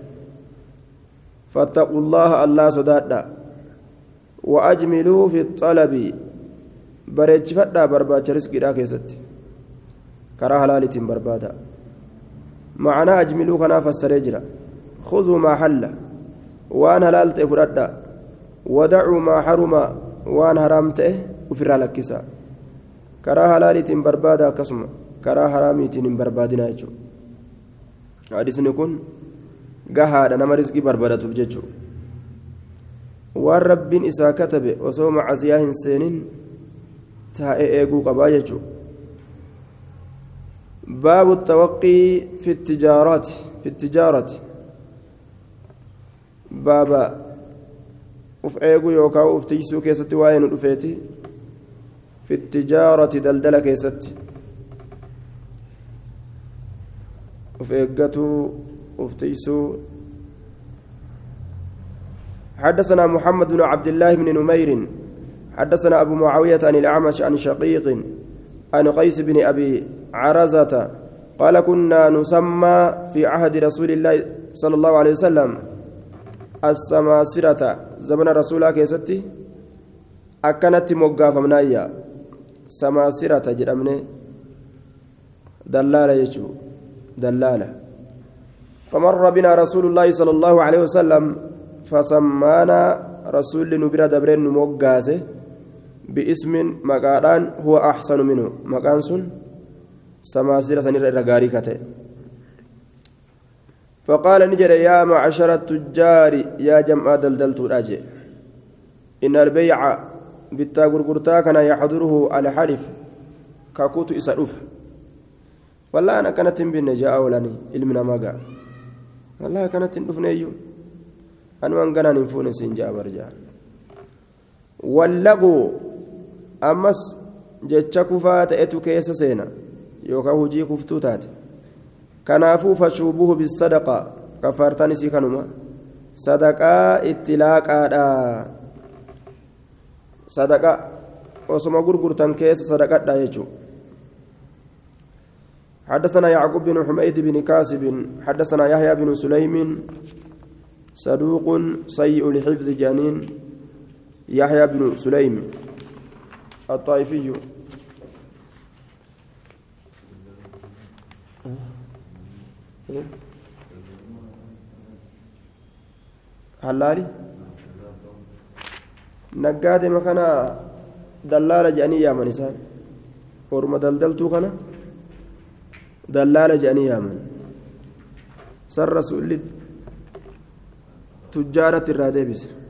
فاتقوا الله الله صدادا وأجملوا في الطلب بريتش فدا برباچ رزقي دا كيستي karaa halaalitiin barbaada fassaree jira khuzuu maa halla waan halaal ta'e fudhadha wadacuu maa haruma waan haraam ta'e ufirraa lakkisa karaa halaaliitiin barbaada akkasuma karaa haraamiitiin hin barbaadina jechuudha hadisni kun gahaadha nama rizqii barbaadatuuf jechuudha waan rabbiin isaa katabe osoo macasiyaa hin seenin taa'ee باب التوقي في التجارة في التجارة. بابا اف إيغو يوكا اف تيسو كيستي واين في التجارة دلدلة كيستي. اف إيغتو اف حدثنا محمد بن عبد الله بن نمير. حدثنا أبو معاوية عن الأعمش عن شقيق. عن قيس بن أبي عرزة قال كنا نسمى في عهد رسول الله صلى الله عليه وسلم السماسرة. زمن رسول كيستي؟ أكنت مقافة منايا سماسرة جرمني. دلالة يجو. دلالة. فمر بنا رسول الله صلى الله عليه وسلم فسمانا رسول نبرة دبرين مقاسه باسم مقاران هو أحسن منه. مقان سن سماسرة سنير الرقاري كته. فقال نجر يا معشر التجار يا جمع دلدلت الأجي إن البيع بالتا غرغرتا كان يحضره على حرف كاكوت إسألوف. والله أنا كانت بين جاء ولاني علمنا ما قال والله كانت نفنيو أنا وان كان نفون سنجا برجع واللغو أمس jecha kufaa ta'etu keessa seena yookaan hojii kuftuu taate kanaafuu fashuubuhu bisadaqaa kafaartaan isii kanuma sadaqaa itti laaqaadha sadaqaa osoma gurgurtan keessa sadaqadha jechuudha حدثنا يعقوب بن حميد بن كاسب حدثنا يحيى بن سليم صدوق سيء الحفظ جانين يحيى بن سليم الطائفي. هلالي. نقاتي مكانا دلالة جاني يا من إنسان ورما دلدلتو كنا دلالة جاني يا من. سر رسول تجارة الرادة بسر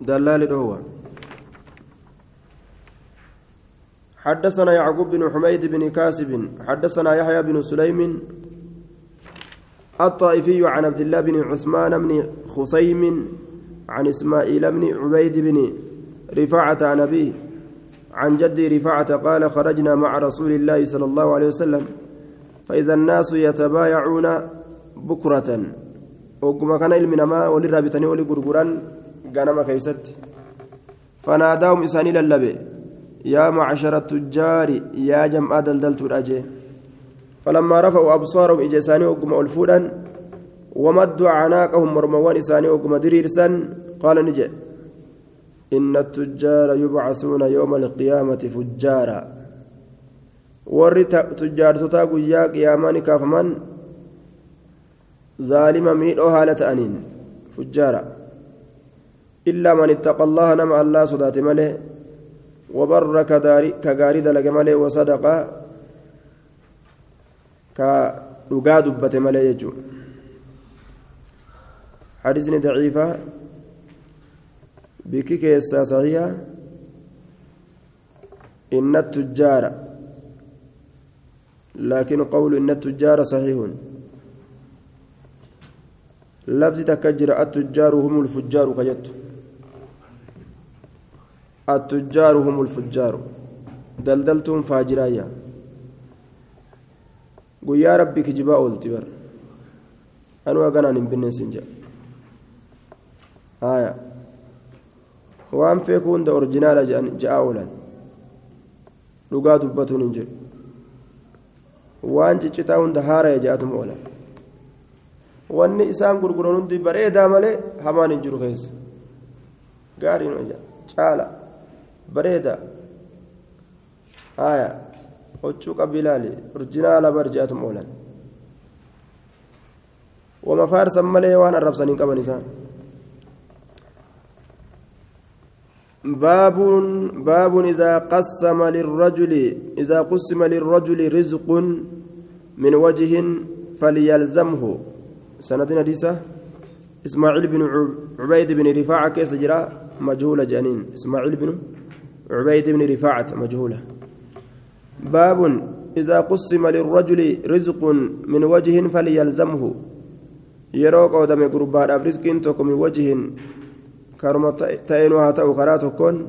دلال دوا حدثنا يعقوب بن حميد بن كاسب حدثنا يحيى بن سليم الطائفي عن عبد الله بن عثمان بن خصيم عن إسماعيل بن عبيد بن رفاعة عن أبيه عن جدي رفاعة قال خرجنا مع رسول الله صلى الله عليه وسلم فإذا الناس يتبايعون بكرة. وكما كان علمنا ما وللرابطني ولقرقران ganama keeysatti fanaadaahum isaanii lallabe yaa macshara tujjaari yaa jam'aa daldaltuudha jee فلما رفعوا أبصارهم إجا إساني وقم ألفودا ومدوا عناقهم مرموان إساني وقم دريرسا قال نجي إن التجار يبعثون يوم القيامة فجارا warri tujjaartotaa guyyaa qiyaamaani kaafaman zaalima miidhoo haala ta'aniin fujjaara إلا من اتقى الله نما الله صدات مله وبر كغاري دلق مله وصدق كدغا دبت مله يجو. حديثني ضعيفة. بكي كيسا صحيحة. إن التجار لكن قول إن التجار صحيح لفظ تكجر التجار هم الفجار كجت. التجار هم الفجار دلدلتهم فاجرايا guyyaa rabbi kijibaa oolti bar anuu haganaan hin bineensin jedha haya waan feeku hunda orjinaala je'aa oolan dhugaa dubbatuun hin jedhu waan ciccitaa hunda haaraya je'atuma oolan wanni isaan gurguran hundi bareedaa malee hamaan hin jiru keessa gaariin caala bareeda. Haya huccuu qabiilaali orjinaala barjaatuma oolan. Wama faarsan malee waan arrabsanii qaban isaan. باب باب إذا قسم للرجل إذا قسم للرجل رزق من وجه فليلزمه سندنا ديسة إسماعيل بن عبيد بن رفاعة كيس جرا مجهولة جانين إسماعيل بن عبيد بن رفاعة مجهولة باب إذا قسم للرجل رزق من وجه فليلزمه ta'u karaa tokkoon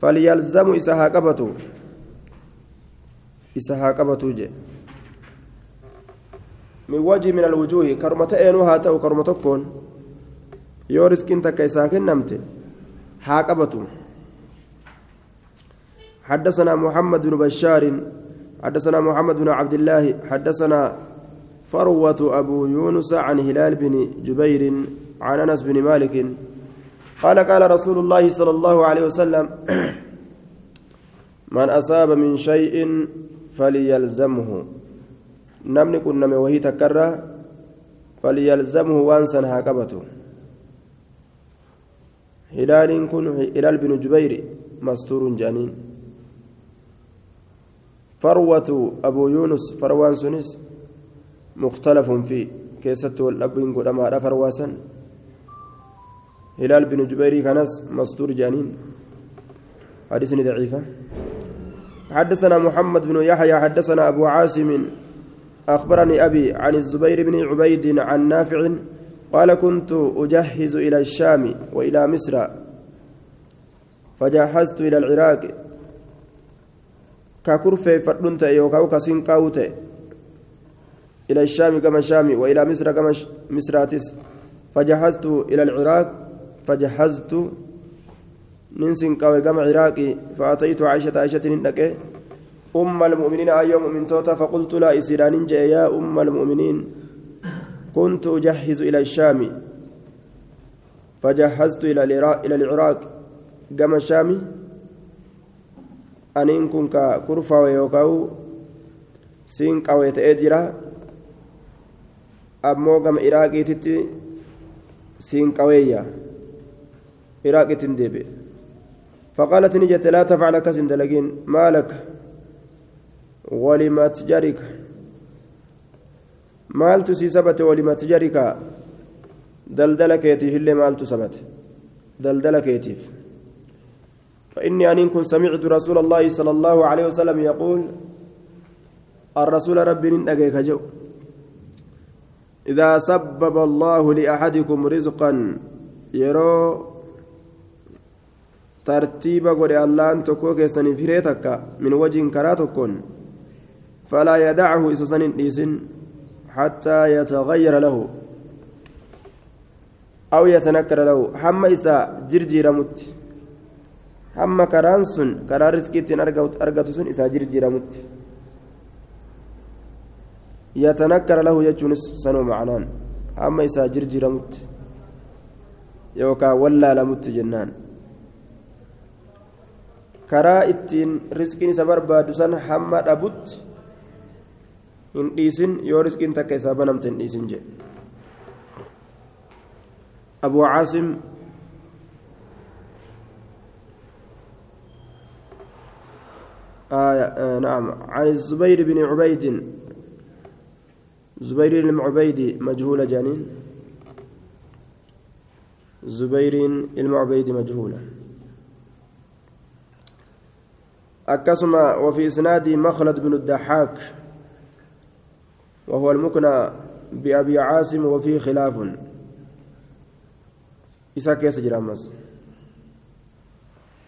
falyalzamu isa haa qabatu isa haa qabatu je min wajhi min alwujuuhi karuma ta'een haa ta'u karuma tokkoon yoo riskiin takka isaa kennamte haa qabatu حدثنا محمد بن بشار حدثنا محمد بن عبد الله حدثنا فروة أبو يونس عن هلال بن جبير عن أنس بن مالك. قال قال رسول الله صلى الله عليه وسلم من أصاب من شيء فليلزمه. نمني كنا وهي تكرى فليلزمه وانسا هاكبته هلال كن هلال بن جبير مستور جانين فروة أبو يونس فروان سنس مختلف فيه كيست والأبين قد أما فرواسا هلال بن جبير كنس مستور جانين. حديثني ضعيفة. حدثنا محمد بن يحيى حدثنا أبو عاصم. أخبرني أبي عن الزبير بن عبيد عن نافع قال كنت أجهز إلى الشام وإلى مصر. فجهزت إلى العراق. ككرفة فردنت يوكاو كسنقاوت إلى الشام كما الشام وإلى مصر كما مصراتس فجهزت إلى العراق فجهزت ننسن قوي كما عراقي فأتيت عائشة عائشة ننكي أم المؤمنين أيوم من توتا فقلت لا إسيران يا أم المؤمنين كنت أجهز إلى الشام فجهزت إلى العراق كما الشام aniin kun ka kurfaawe yookaan siin qawee ta'ee jira ammoo gama iraaqiititti siin qaweeyya iraaqittiin deebi'e فقالت نجت لا تفعل كسن دلقين ما لك ولمتجرك مالت سي سبت ولمتجرك دلدلك يتيف اللي مالت سبت دلدلك يتيف فإني أن كنت سمعت رسول الله صلى الله عليه وسلم يقول الرسول ربي نجيك جو. إذا سبب الله لأحدكم رزقا يرو ترتيب قد الله أن تكوك سنفريتك من وجه كراتكن فلا يدعه إسسن إيسن حتى يتغير له. أو يتنكر له. حما إسا جرجير مت. Hamma karaan sun karaa riskii ittiin argatu sun isaa jirjiiramutti yatanakkara lahu jechuunis sanuu macnaan hamma isaa jirjiiramutti yookaan wallaalamutti jennaan karaa ittiin riskiin isa barbaadu san hamma dhabutti hin dhiisin yoo riskiin takka isaa banamte hin dhiisin jedhe abu caasim آه آه نعم. عن الزبير بن عبيد. زبير بن عبيد مجهول جانين. زبير المعبيد مجهولة أكسم وفي إسناد مخلد بن الدحاك وهو المكنى بأبي عاصم وفيه خلاف. إساك يسجر أمس.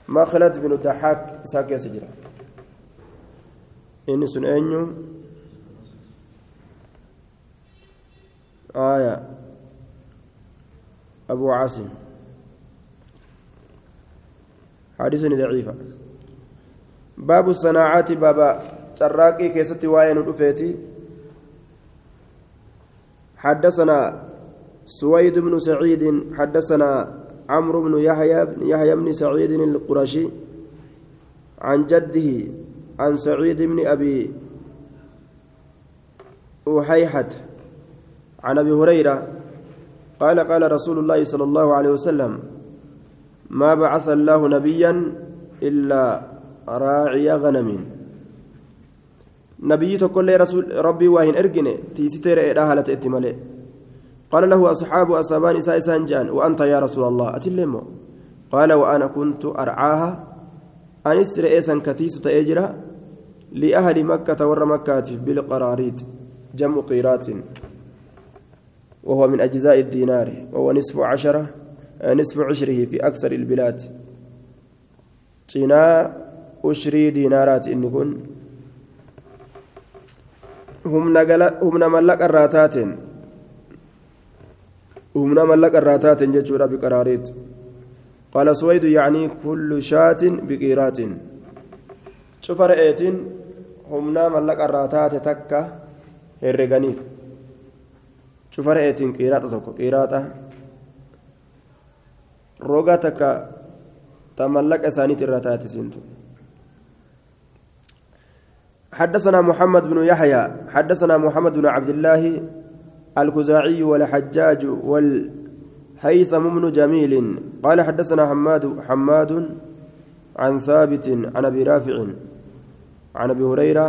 مخلد بن الدحاك إساك يسجر. Inni sun eenyu aya abu casim حديثني ضعيفة. باب الصناعات baaba تراقي keessatti waa'een رفيتي حدثنا سويد بن سعيد حدثنا عمرو بن يحيى بن يحيى بن سعيد القرشي عن جده عن سعيد بن أبي أحيحة عن أبي هريرة قال قال رسول الله صلى الله عليه وسلم ما بعث الله نبيا إلا راعي غنم. نبي تقول رسول ربي واهن أرجني تيستير إراهلة اتمالي قال له أصحاب أصابان سايسان جان وأنت يا رسول الله؟ أتلمو قال وأنا كنت أرعاها أنس رئيسا كتيس تأجرا لأهل مكة ور مكة بالقراريط جمع قيرات وهو من أجزاء الدينار وهو نصف عشرة نصف عشره في أكثر البلاد. تنا أشري دينارات إن كن هم نقل هم ملك الراتات هم ملك الراتات ججورا بقراريط قال سويد يعني كل شاة بقيرات. شوف رأيت همنا ملك الراتات تكا herreganiif. Cufa re'eetiin qiraata tokko qiraata roga takka ta mallaqa isaaniit irra taate siintu. حدثنا محمد بن يحيى حدثنا محمد بن عبد الله الكزاعي والحجاج والهيثم بن جميل قال حدثنا حماد حماد عن ثابت عن أبي رافع عن ابي هريره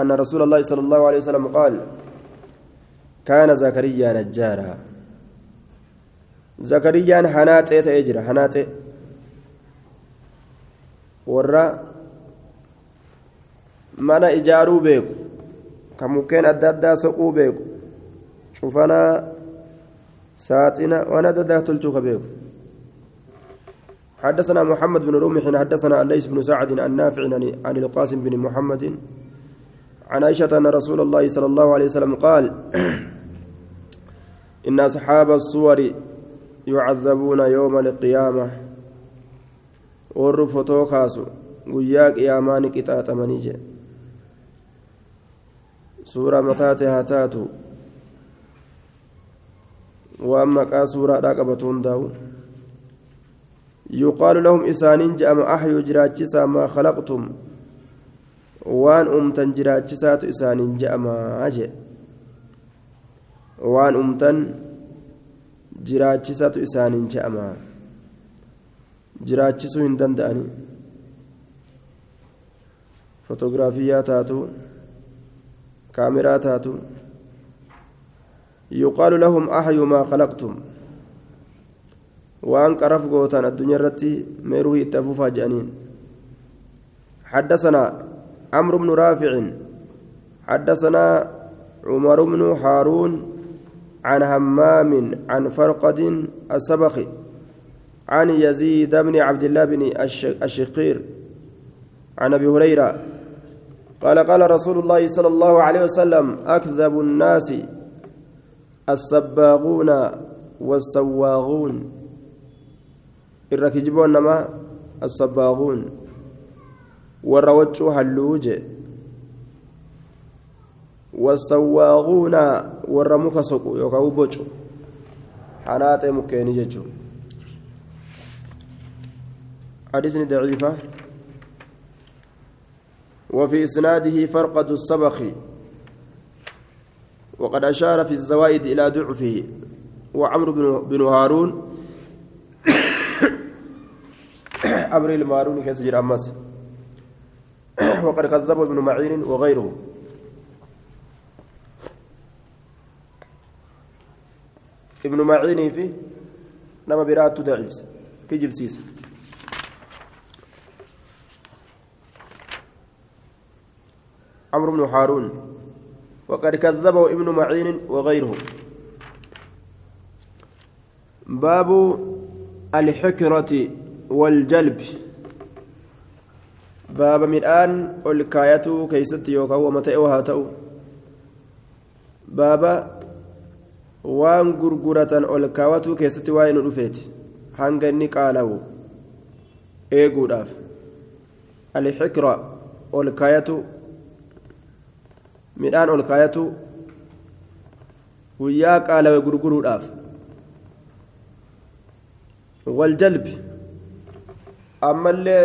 ان رسول الله صلى الله عليه وسلم قال كان زكريا نجارا زكريا حنات اجرا حنات ورا mana ijaaruu beeku kan mukkeen adda addaa soquu beeku cufanaa saaxina waan adda addaa tolchuu ka beeku حدثنا محمد بن رمح حدثنا الليث بن سعد عن نافع عن القاسم بن محمد. عن عائشة أن رسول الله صلى الله عليه وسلم قال إن أصحاب الصور يعذبون يوم القيامة. ورفتو كاسو وياك يامان كتات منيجي. سورة متاتها تاتو. وأما كا سورة راقبتون داون يقال لهم إسانين جأم أحيو جراجسا ما خلقتم وان أمتن جراجسات إسانين جأم أجي وان أمتن jiraachisatu isaaniin je'ama jiraachisuu hin danda'ani fotoogiraafiyaa taatu kaameraa taatu yuqaalu lahum axyu maa khalaqtum qaraf gootan addunyaa irratti meeruu itti afuufaa jedhaniin حدثنا عمرو بن رافع حدثنا عمر بن هارون عن همام عن فرقد السبخي عن يزيد بن عبد الله بن الشقير عن ابي هريره قال قال رسول الله صلى الله عليه وسلم أكذب الناس السباغون والسواغون. الركجبون نما السباغون والروج هلوج والسواغون والرمك سقو يوكاو بوچو حنات مكيني ججو حديث ضعيفة وفي إسناده فرقد السبخي وقد أشار في الزوائد إلى ضعفه وعمرو بن هارون أمر المارون كسجر أمس وقد كذبه ابن معين وغيره. ابن معين في نما برات ضعيف كجب سيس. عمرو بن هارون وقد كذبه ابن معين وغيره. باب الحكرة والجلب باب wama ta'e haa ta'u baaba waan gurguratan ol kaawatuu keessatti waa'ee nu dhufeeti hanga inni qaalawu eeguudhaaf alxikra ol kaayatu midhaan ol kaayatu guyyaa qaalawe gurguruudhaaf waljalbi ammallee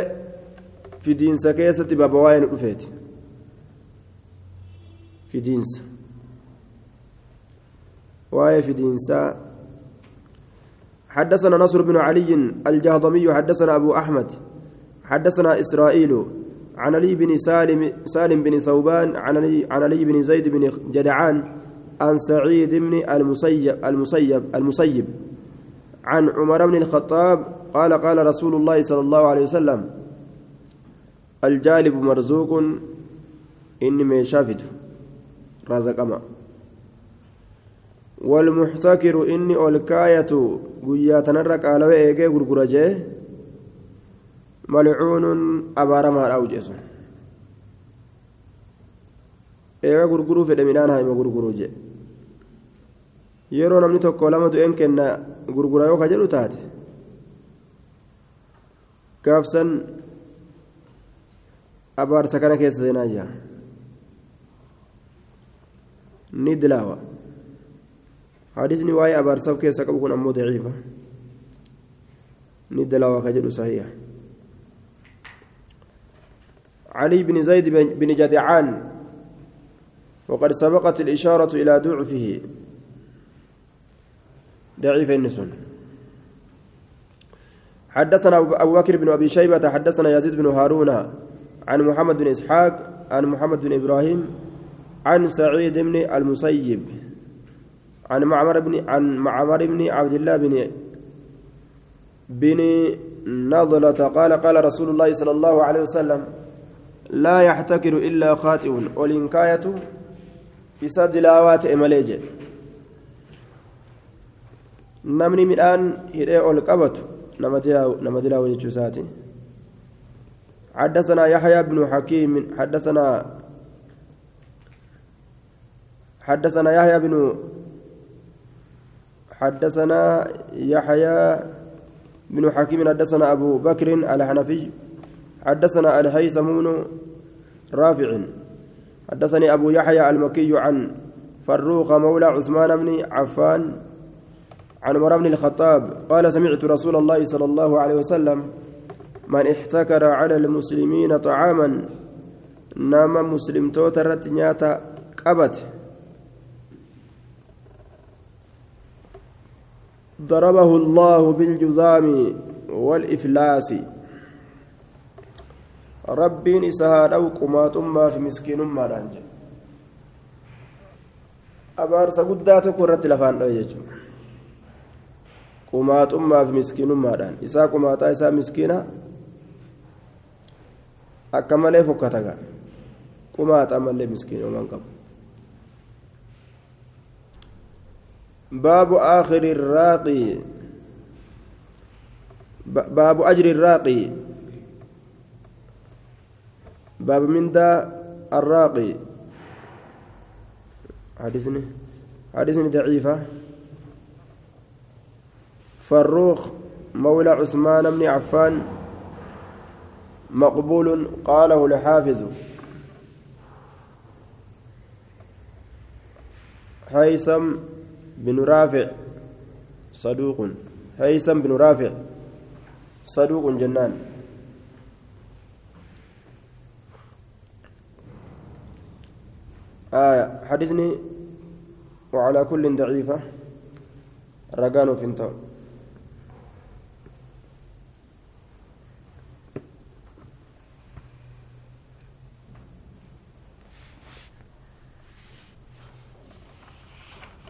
fidiinsa keessatti baaba waa'ee nu dhufeeti. Fidiinsa. في دينسا حدثنا نصر بن علي الجهضمي حدثنا أبو أحمد حدثنا إسرائيل عن علي بن سالم سالم بن ثوبان عن علي, عن علي بن زيد بن جدعان عن سعيد بن المسيب المسيب المسيب عن عمر بن الخطاب قال قال رسول الله صلى الله عليه وسلم الجالب مرزوق إني من شافته رزق أما. والمحتكر إني أولكاية قيا تنرك على ويجي غرغرجه ملعون أبارما أوجس eega gurguruu fedhe midhaan haima gurguruu je yeroo namni tokko lama du'een kenna gurgura yoo kana keessa seenaa jira ni dilaawa. حديثني واي أبار سب كيسا كبكون أمو ضعيفة ندلا وكجل صحيح علي بن زيد بن جدعان وقد سبقت الإشارة إلى ضعفه ضعيف النسون حدثنا أبو بكر بن أبي شيبة حدثنا يزيد بن هارون عن محمد بن إسحاق عن محمد بن إبراهيم عن سعيد بن المسيب عن معمر بن عن معمر بن عبد الله بن بن نضلة قال قال رسول الله صلى الله عليه وسلم لا يحتكر إلا خاطئ والإنكاية isa dilaawaa ta'e malee jedhe namni midhaan hidhee ol dilaawu jechuu isaati. حدثنا يحيى بن حكيم حدثنا حدثنا يحيى بن حدثنا يحيى بن حكيم حدثنا أبو بكر الحنفي حدثنا الهيثم بن رافع حدثني أبو يحيى المكي عن فروخ مولى عثمان بن عفان عن عمر بن الخطاب قال سمعت رسول الله صلى الله عليه وسلم من احتكر على المسلمين طعاما نام مسلم توترت نياتا قبت. ضربه الله بالجزام والإفلاس. isa haa dha'u qumaaxummaa fi miskiinummaadhaan jedhe abaarsa guddaa tokko irratti lafaan dha'e jechuudha qumaaxummaa fi miskiinummaadhaan isaa qumaaxaa isaa miskiina akka malee fokkata gaa qumaaxaa malee miskiinummaan qabu باب آخر الراقي باب أجر الراقي باب من دا الراقي حديثني حديثني ضعيفة فروخ مولى عثمان بن عفان مقبول قاله الحافظ. هيثم بن رافع صدوق. هيثم بن رافع صدوق جنان. آية حدثني وعلى كل ضعيفة. رقان فينتو